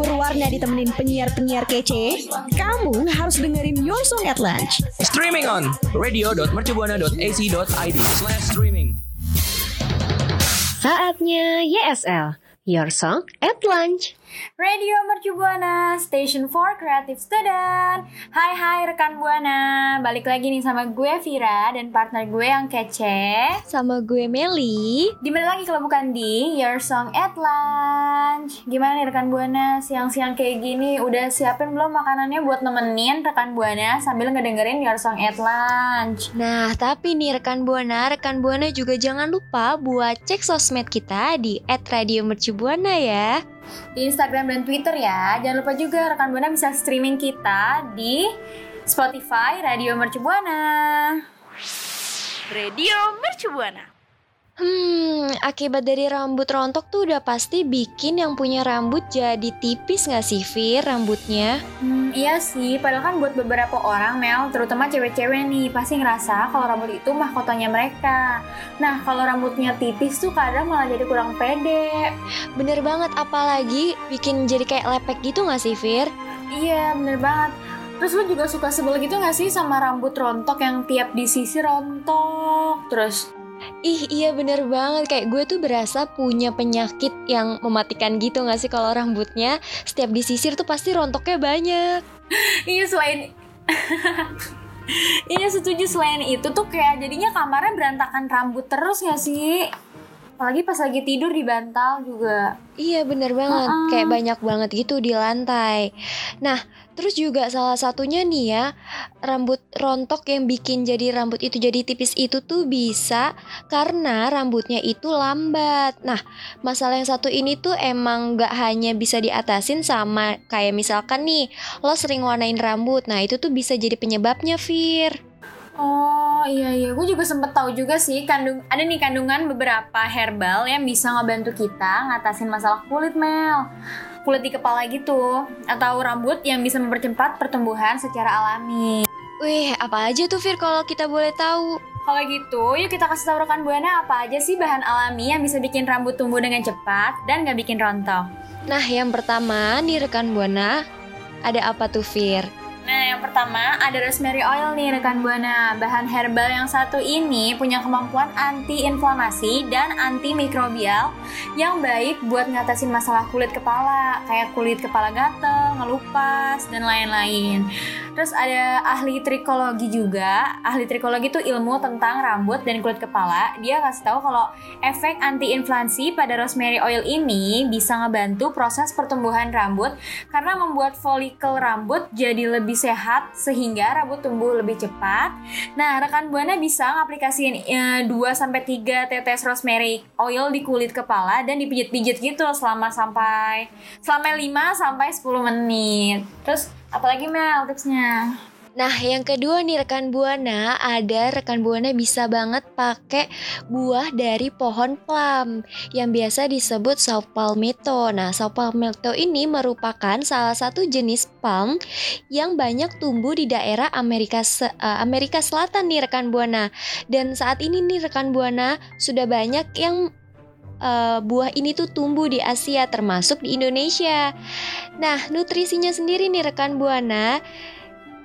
tabur warna ditemenin penyiar-penyiar kece, kamu harus dengerin Your Song at Lunch. Streaming on radio.mercubuana.ac.id slash streaming. Saatnya YSL, Your Song at Lunch. Radio Mercu Buana, Station for Creative Student. Hai hai rekan Buana, balik lagi nih sama gue Vira dan partner gue yang kece. Sama gue Meli. Di mana lagi kalau bukan di Your Song at Lunch. Gimana nih rekan Buana, siang-siang kayak gini udah siapin belum makanannya buat nemenin rekan Buana sambil ngedengerin Your Song at Lunch. Nah, tapi nih rekan Buana, rekan Buana juga jangan lupa buat cek sosmed kita di @radiomercubuana ya di Instagram dan Twitter ya. Jangan lupa juga rekan Buana bisa streaming kita di Spotify Radio Mercubuana. Radio Mercubuana. Hmm, akibat dari rambut rontok tuh udah pasti bikin yang punya rambut jadi tipis gak sih, Fir, rambutnya? Hmm, iya sih, padahal kan buat beberapa orang, Mel, terutama cewek-cewek nih, pasti ngerasa kalau rambut itu mahkotanya mereka. Nah, kalau rambutnya tipis tuh kadang malah jadi kurang pede. Bener banget, apalagi bikin jadi kayak lepek gitu gak sih, Fir? Iya, bener banget. Terus lu juga suka sebel gitu gak sih sama rambut rontok yang tiap di sisi rontok? Terus Ih iya bener banget kayak gue tuh berasa punya penyakit yang mematikan gitu gak sih kalau rambutnya setiap disisir tuh pasti rontoknya banyak. iya selain Iya setuju selain itu tuh kayak jadinya kamarnya berantakan rambut terus gak sih? Apalagi pas lagi tidur di bantal juga. Iya bener banget, uh -uh. kayak banyak banget gitu di lantai. Nah, terus juga salah satunya nih ya, rambut rontok yang bikin jadi rambut itu jadi tipis itu tuh bisa karena rambutnya itu lambat. Nah, masalah yang satu ini tuh emang gak hanya bisa diatasin sama kayak misalkan nih, lo sering warnain rambut, nah itu tuh bisa jadi penyebabnya, Fir. Oh iya iya, gue juga sempet tahu juga sih kandung ada nih kandungan beberapa herbal yang bisa ngebantu kita ngatasin masalah kulit Mel kulit di kepala gitu atau rambut yang bisa mempercepat pertumbuhan secara alami. Wih, apa aja tuh Fir kalau kita boleh tahu? Kalau gitu, yuk kita kasih tahu rekan Buana apa aja sih bahan alami yang bisa bikin rambut tumbuh dengan cepat dan gak bikin rontok. Nah, yang pertama nih rekan Buana, ada apa tuh Fir? Nah, yang pertama ada rosemary oil nih rekan Buana. Bahan herbal yang satu ini punya kemampuan anti-inflamasi dan antimikrobial yang baik buat ngatasin masalah kulit kepala, kayak kulit kepala gatel, ngelupas, dan lain-lain. Terus ada ahli trikologi juga. Ahli trikologi itu ilmu tentang rambut dan kulit kepala. Dia kasih tahu kalau efek anti-inflamasi pada rosemary oil ini bisa ngebantu proses pertumbuhan rambut karena membuat folikel rambut jadi lebih sehat sehingga rambut tumbuh lebih cepat. Nah, rekan Buana bisa ngaplikasiin e, 2 sampai 3 tetes rosemary oil di kulit kepala dan dipijit-pijit gitu selama sampai selama 5 sampai 10 menit. Terus apalagi Mel tipsnya? Nah, yang kedua nih rekan buana, ada rekan buana bisa banget pakai buah dari pohon plum yang biasa disebut saw palmetto. Nah, saw palmetto ini merupakan salah satu jenis palm yang banyak tumbuh di daerah Amerika Se uh, Amerika Selatan nih rekan buana. Dan saat ini nih rekan buana sudah banyak yang uh, buah ini tuh tumbuh di Asia termasuk di Indonesia. Nah, nutrisinya sendiri nih rekan buana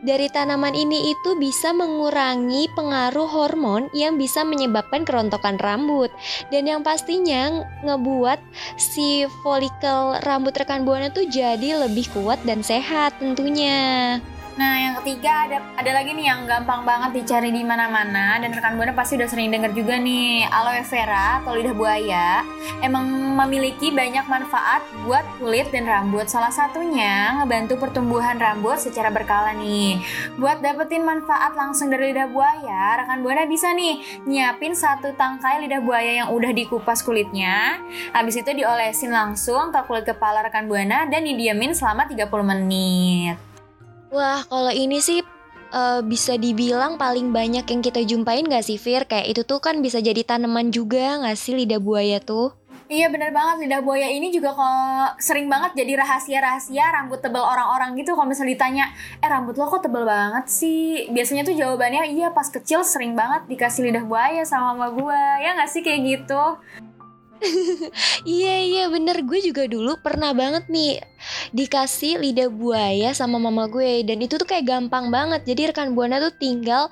dari tanaman ini itu bisa mengurangi pengaruh hormon yang bisa menyebabkan kerontokan rambut dan yang pastinya ngebuat si folikel rambut rekan buana tuh jadi lebih kuat dan sehat tentunya. Nah, yang ketiga ada ada lagi nih yang gampang banget dicari di mana-mana dan rekan buana pasti udah sering dengar juga nih, aloe vera atau lidah buaya emang memiliki banyak manfaat buat kulit dan rambut. Salah satunya ngebantu pertumbuhan rambut secara berkala nih. Buat dapetin manfaat langsung dari lidah buaya, rekan buana bisa nih nyiapin satu tangkai lidah buaya yang udah dikupas kulitnya. Habis itu diolesin langsung ke kulit kepala rekan buana dan didiamin selama 30 menit. Wah, kalau ini sih uh, bisa dibilang paling banyak yang kita jumpain gak sih, Fir? Kayak itu tuh kan bisa jadi tanaman juga gak sih lidah buaya tuh? Iya bener banget. Lidah buaya ini juga kok sering banget jadi rahasia-rahasia rambut tebal orang-orang gitu. Kalau misalnya ditanya eh rambut lo kok tebal banget sih? Biasanya tuh jawabannya iya pas kecil sering banget dikasih lidah buaya sama mama gue ya gak sih kayak gitu Iya iya bener gue juga dulu pernah banget nih dikasih lidah buaya sama mama gue dan itu tuh kayak gampang banget jadi rekan buana tuh tinggal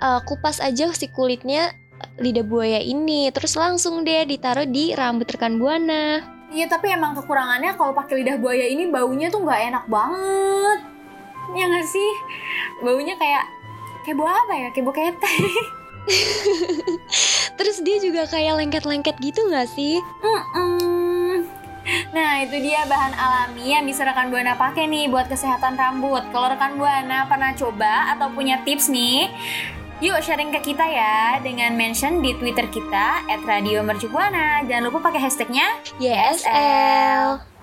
uh, kupas aja si kulitnya lidah buaya ini terus langsung deh ditaruh di rambut rekan buana. Iya tapi emang kekurangannya kalau pakai lidah buaya ini baunya tuh nggak enak banget. Ya nggak sih? Baunya kayak kayak bau apa ya? Kayak bau ketek. Terus dia juga kayak lengket-lengket gitu nggak sih? Mm-mm. Nah itu dia bahan alami yang bisa rekan buana pakai nih buat kesehatan rambut. Kalau rekan buana pernah coba atau punya tips nih, yuk sharing ke kita ya dengan mention di Twitter kita @radiomercubuana. Jangan lupa pakai hashtagnya YSL.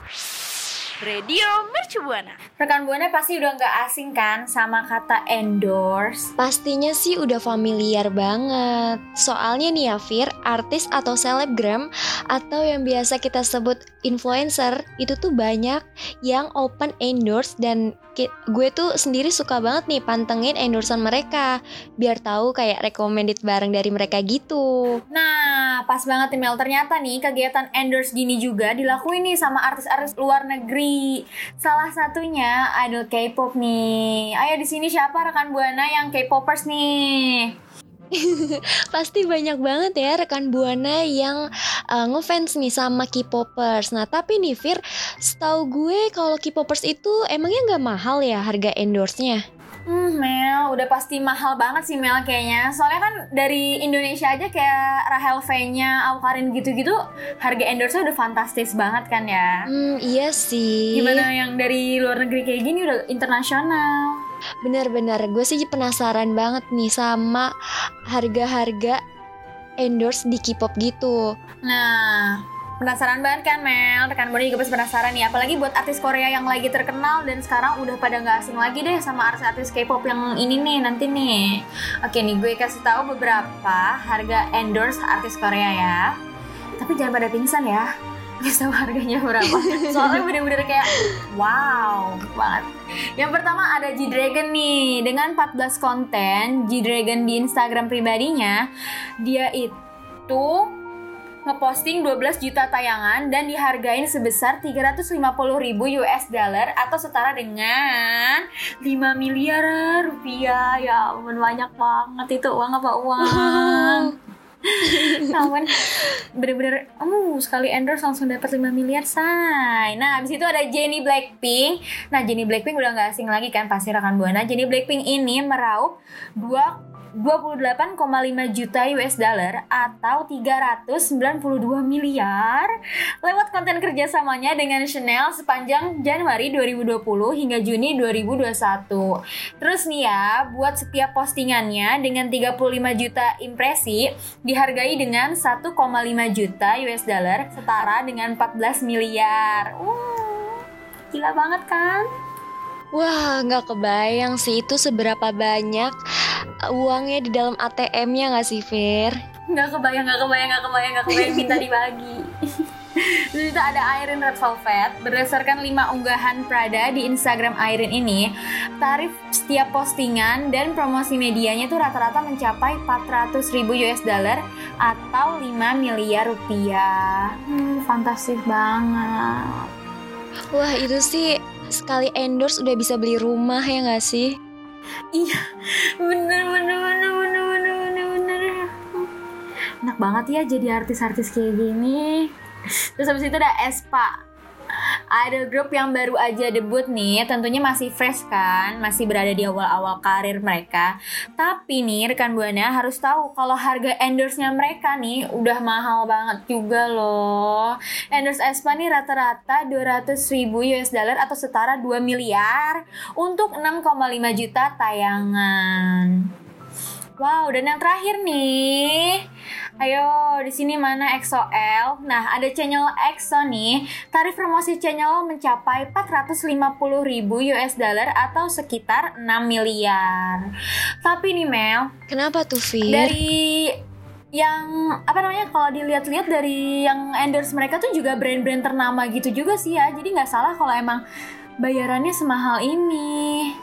Radio Mercubuana. Rekan buana pasti udah nggak asing kan sama kata endorse. Pastinya sih udah familiar banget. Soalnya nih ya Fir, artis atau selebgram atau yang biasa kita sebut influencer itu tuh banyak yang open endorse dan gue tuh sendiri suka banget nih pantengin endorsean mereka biar tahu kayak recommended bareng dari mereka gitu. Nah, pas banget nih Mel. Ternyata nih kegiatan endorse gini juga dilakuin nih sama artis-artis luar negeri. Salah satunya idol K-pop nih. Ayo di sini siapa rekan buana yang K-popers nih? Pasti banyak banget ya rekan buana yang uh, ngefans nih sama K-popers. Nah tapi nih Fir, setahu gue kalau K-popers itu emangnya nggak mahal ya harga endorse-nya? Hmm, Mel, udah pasti mahal banget sih Mel kayaknya. Soalnya kan dari Indonesia aja kayak Rahel V-nya, Awkarin gitu-gitu, harga endorse-nya udah fantastis banget kan ya. Hmm iya sih. Gimana yang dari luar negeri kayak gini udah internasional. Bener-bener gue sih penasaran banget nih sama harga-harga endorse di K-pop gitu. Nah, penasaran banget kan Mel? Rekan Buana juga pasti penasaran nih, apalagi buat artis Korea yang lagi terkenal dan sekarang udah pada nggak asing lagi deh sama artis-artis K-pop yang ini nih nanti nih. Oke nih, gue kasih tahu beberapa harga endorse artis Korea ya. Tapi jangan pada pingsan ya. Kasih tahu harganya berapa. Soalnya bener-bener kayak wow banget. Yang pertama ada G-Dragon nih dengan 14 konten G-Dragon di Instagram pribadinya dia itu ngeposting 12 juta tayangan dan dihargain sebesar 350 ribu US dollar atau setara dengan 5 miliar rupiah ya ampun banyak banget itu uang apa uang Namun bener-bener uh, sekali endorse langsung dapat 5 miliar say. Nah abis itu ada Jennie Blackpink. Nah Jennie Blackpink udah gak asing lagi kan pasti rekan Buana. Jennie Blackpink ini meraup 2 28,5 juta US dollar atau 392 miliar lewat konten kerjasamanya dengan Chanel sepanjang Januari 2020 hingga Juni 2021. Terus nih ya, buat setiap postingannya dengan 35 juta impresi dihargai dengan 1,5 juta US dollar setara dengan 14 miliar. Uh, gila banget kan? Wah, nggak kebayang sih itu seberapa banyak uangnya di dalam ATM-nya nggak sih, Fir? nggak kebayang nggak kebayang nggak kebayang nggak kebayang minta dibagi Terus itu ada Irene Red Velvet Berdasarkan 5 unggahan Prada di Instagram Irene ini Tarif setiap postingan dan promosi medianya itu rata-rata mencapai 400 ribu US dollar Atau 5 miliar rupiah hmm, Fantastis banget Wah, itu sih sekali endorse udah bisa beli rumah ya nggak sih? Iya bener bener bener bener bener bener bener. Enak banget ya jadi artis-artis kayak gini. Terus habis itu ada Espa Idol group yang baru aja debut nih Tentunya masih fresh kan Masih berada di awal-awal karir mereka. Tapi nih rekan Buana harus tahu Kalau harga endorse-nya mereka nih Udah mahal banget juga loh. Endorse Espa nih rata-rata 200 ribu US dollar Atau setara 2 miliar Untuk 6,5 juta tayangan Wow, dan yang terakhir nih, ayo di sini mana EXO-L? Nah, ada channel EXO nih. Tarif promosi channel mencapai 450 ribu US dollar atau sekitar 6 miliar. Tapi nih Mel, Kenapa tuh, Fir? dari yang apa namanya kalau dilihat-lihat dari yang endorse mereka tuh juga brand-brand ternama gitu juga sih ya. Jadi nggak salah kalau emang bayarannya semahal ini.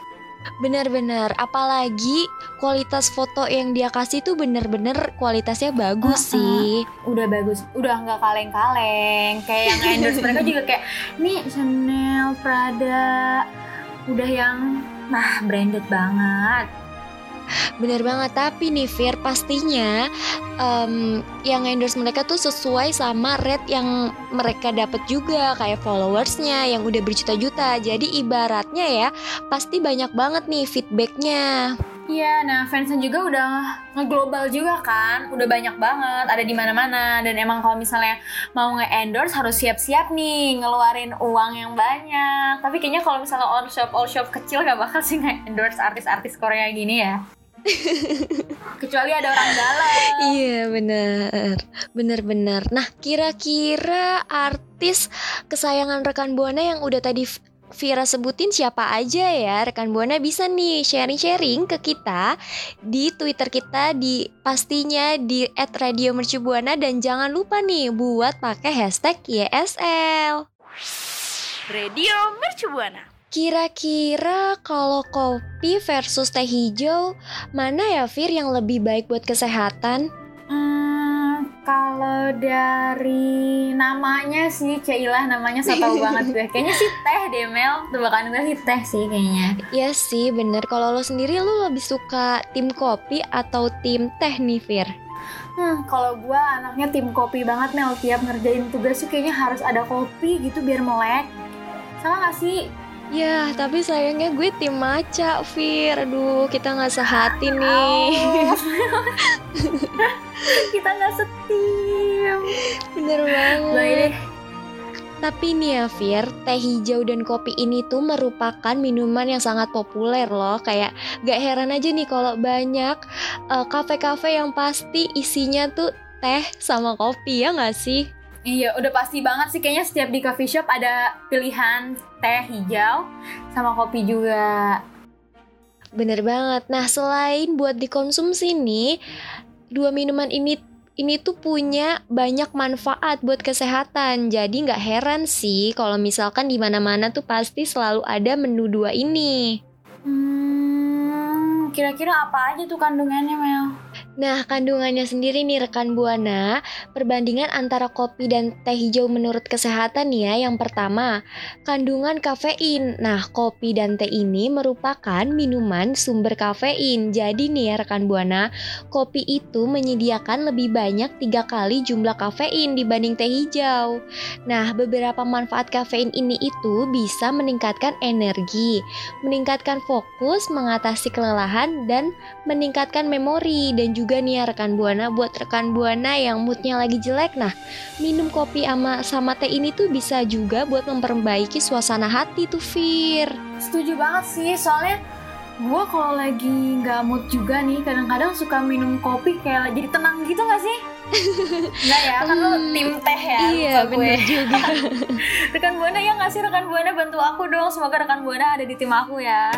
Bener-bener, apalagi kualitas foto yang dia kasih tuh bener-bener kualitasnya bagus Uh-uh. sih. udah bagus. Udah nggak kaleng-kaleng. Kayak yang endorse mereka juga kayak nih Chanel Prada. Udah yang nah branded banget Bener banget, tapi nih Fir pastinya em, yang endorse mereka tuh sesuai sama rate yang mereka dapat juga kayak followersnya yang udah berjuta-juta. Jadi ibaratnya ya pasti banyak banget nih feedbacknya. Iya, nah fansnya juga udah ngeglobal juga kan, udah banyak banget, ada di mana-mana. Dan emang kalau misalnya mau nge-endorse harus siap-siap nih, ngeluarin uang yang banyak. Tapi kayaknya kalau misalnya all shop all shop kecil gak bakal sih nge-endorse artis-artis Korea gini ya. Kecuali ada orang dalam. Iya bener, bener-bener. Nah kira-kira artis kesayangan rekan buana yang udah tadi Vira sebutin siapa aja ya rekan buana bisa nih sharing-sharing ke kita di Twitter kita di pastinya di @radiomercubuana dan jangan lupa nih buat pakai hashtag YSL. Radio Mercu Buana. Kira-kira kalau kopi versus teh hijau mana ya Fir yang lebih baik buat kesehatan? Hmm, kalau dari namanya sih, Cailah namanya saya tahu banget gue. Kayaknya sih teh deh Mel, tebakan gue sih teh sih kayaknya. Iya sih bener Kalau lo sendiri lo lebih suka tim kopi atau tim teh nih Fir? Hmm, kalau gue anaknya tim kopi banget Mel. Tiap ngerjain tugas tuh kayaknya harus ada kopi gitu biar melek. Sama gak sih? Ya tapi sayangnya gue tim maca Fir Aduh kita gak sehati nih Kita nggak setim. Bener banget Baik deh. Tapi nih ya Fir, teh hijau dan kopi ini tuh merupakan minuman yang sangat populer loh. Kayak gak heran aja nih kalau banyak eh, kafe-kafe yang pasti isinya tuh teh sama kopi ya gak sih? Iya, udah pasti banget sih kayaknya setiap di coffee shop ada pilihan teh hijau sama kopi juga. Bener banget. Nah selain buat dikonsumsi nih, dua minuman ini ini tuh punya banyak manfaat buat kesehatan. Jadi nggak heran sih kalau misalkan di mana-mana tuh pasti selalu ada menu dua ini. Hmm, kira-kira apa aja tuh kandungannya Mel? Nah, kandungannya sendiri nih rekan Buana, perbandingan antara kopi dan teh hijau menurut kesehatan ya. Yang pertama, kandungan kafein. Nah, kopi dan teh ini merupakan minuman sumber kafein. Jadi nih ya rekan Buana, kopi itu menyediakan lebih banyak tiga kali jumlah kafein dibanding teh hijau. Nah, beberapa manfaat kafein ini itu bisa meningkatkan energi, meningkatkan fokus, mengatasi kelelahan, dan meningkatkan memori dan juga nih ya rekan buana buat rekan buana yang moodnya lagi jelek nah minum kopi sama sama teh ini tuh bisa juga buat memperbaiki suasana hati tuh Fir Setuju banget sih, soalnya gue kalau lagi nggak mood juga nih, kadang-kadang suka minum kopi kayak jadi tenang gitu gak sih? Enggak ya, kan lo Hmm, tim teh ya iya lupa gue. bener juga Rekan Buana ya nggak sih rekan Buana bantu aku dong, semoga rekan Buana ada di tim aku ya.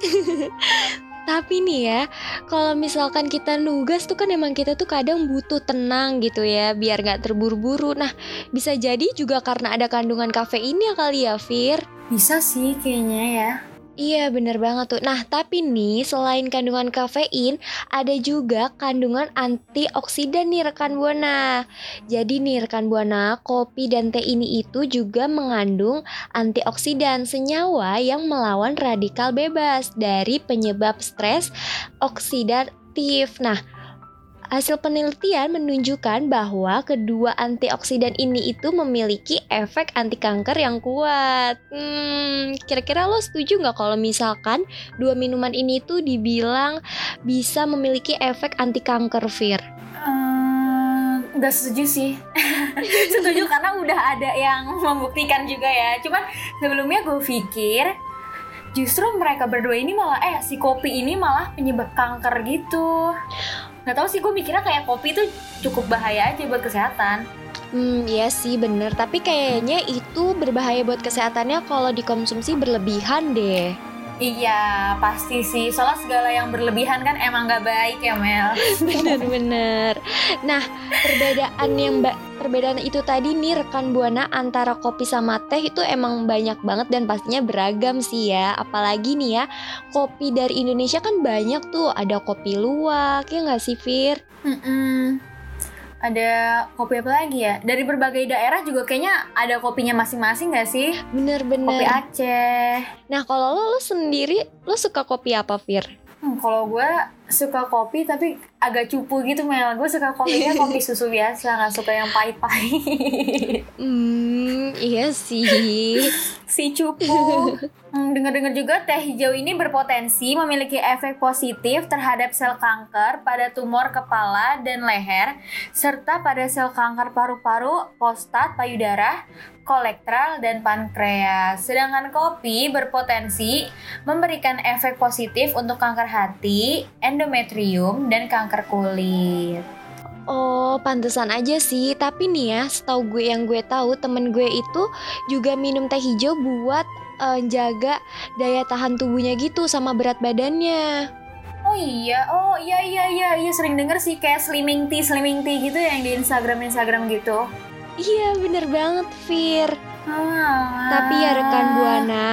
Tapi nih ya, kalau misalkan kita nugas tuh kan emang kita tuh kadang butuh tenang gitu ya, biar nggak terburu-buru. Nah, bisa jadi juga karena ada kandungan kafein ya kali ya, Fir. Bisa sih kayaknya ya. Iya bener banget tuh. Nah tapi nih selain kandungan kafein Ada juga kandungan antioksidan nih rekan Buana. Jadi nih rekan Buana Kopi dan teh ini itu juga mengandung antioksidan Senyawa yang melawan radikal bebas Dari penyebab stres oksidatif. Nah Hasil penelitian menunjukkan bahwa kedua antioksidan ini itu memiliki efek anti kanker yang kuat. Hmm, kira-kira lo setuju nggak kalau misalkan dua minuman ini tuh dibilang bisa memiliki efek anti kanker, Fir? Ehm, nggak setuju sih. setuju karena udah ada yang membuktikan juga ya. Cuman sebelumnya gue pikir justru mereka berdua ini malah eh si kopi ini malah penyebab kanker gitu. Gak tau sih gue mikirnya kayak kopi itu cukup bahaya aja buat kesehatan. Hmm, iya sih bener. Tapi kayaknya itu berbahaya buat kesehatannya kalau dikonsumsi berlebihan deh. Iya, pasti sih. Soalnya segala yang berlebihan kan emang gak baik ya, Mel. Bener-bener. Nah, perbedaan yang mbak perbedaan itu tadi nih rekan buana antara kopi sama teh itu emang banyak banget dan pastinya beragam sih ya. Apalagi nih ya, kopi dari Indonesia kan banyak tuh. Ada kopi luwak, ya nggak sih Fir? Mm-mm. Ada kopi apa lagi ya? Dari berbagai daerah juga kayaknya ada kopinya masing-masing gak sih? Kopi Bener-bener. Aceh. Nah, kalau lo, lo sendiri, lo suka kopi apa Fir? Hmm, kalau gue suka kopi tapi agak cupu gitu Mel. Gue suka kopinya kopi susu biasa, nggak suka yang pahit-pahit. Hmm, iya sih. si cupu. Hmm, Dengar-dengar juga teh hijau ini berpotensi memiliki efek positif terhadap sel kanker pada tumor kepala dan leher, serta pada sel kanker paru-paru, prostat, payudara, kolektral, dan pankreas. Sedangkan kopi berpotensi memberikan efek positif untuk kanker hati, endometrium, dan kanker kulit. Oh, pantesan aja sih. Tapi nih ya, setahu gue yang gue tahu, temen gue itu juga minum teh hijau buat eh, jaga daya tahan tubuhnya gitu sama berat badannya. Oh iya, oh iya iya iya iya sering denger sih kayak slimming tea slimming tea gitu ya yang di Instagram Instagram gitu. Iya, bener banget, Fir. Ah. Tapi ya rekan buana,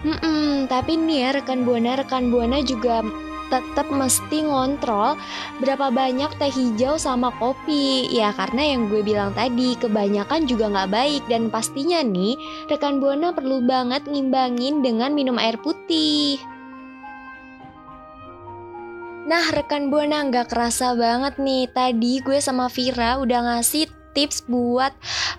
mm-mm, tapi nih ya rekan buana, rekan buana juga tetap mesti ngontrol berapa banyak teh hijau sama kopi ya karena yang gue bilang tadi kebanyakan juga nggak baik dan pastinya nih rekan buana perlu banget ngimbangin dengan minum air putih. Nah rekan buana nggak kerasa banget nih tadi gue sama Vira udah ngasih tips buat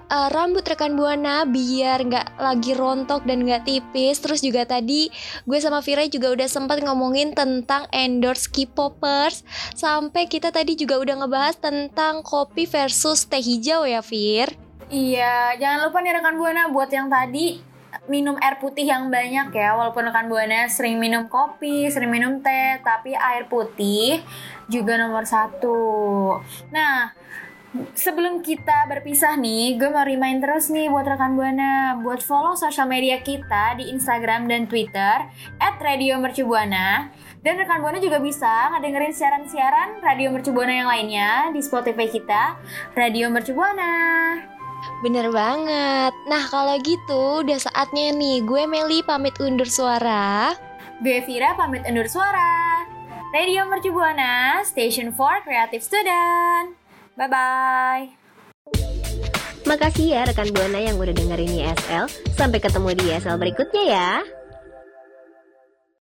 eh, rambut rekan buana biar nggak lagi rontok dan nggak tipis. Terus juga tadi gue sama Vira juga udah sempat ngomongin tentang endorse K-popers sampai kita tadi juga udah ngebahas tentang kopi versus teh hijau ya Vir. Iya, jangan lupa nih rekan buana buat yang tadi minum air putih yang banyak ya. Walaupun rekan buana sering minum kopi, sering minum teh, tapi air putih juga nomor satu. Nah, sebelum kita berpisah nih, gue mau remind terus nih buat rekan buana buat follow sosial media kita di Instagram dan Twitter @radiomercubuana. Dan rekan buana juga bisa ngedengerin siaran-siaran Radio Mercubuana yang lainnya di Spotify kita, Radio Mercubuana. Bener banget. Nah kalau gitu udah saatnya nih gue Meli pamit undur suara. Gue Vira pamit undur suara. Radio Mercubuana, Station for Creative Student. Bye-bye. Makasih ya rekan Buana yang udah dengerin YSL. Sampai ketemu di YSL berikutnya ya.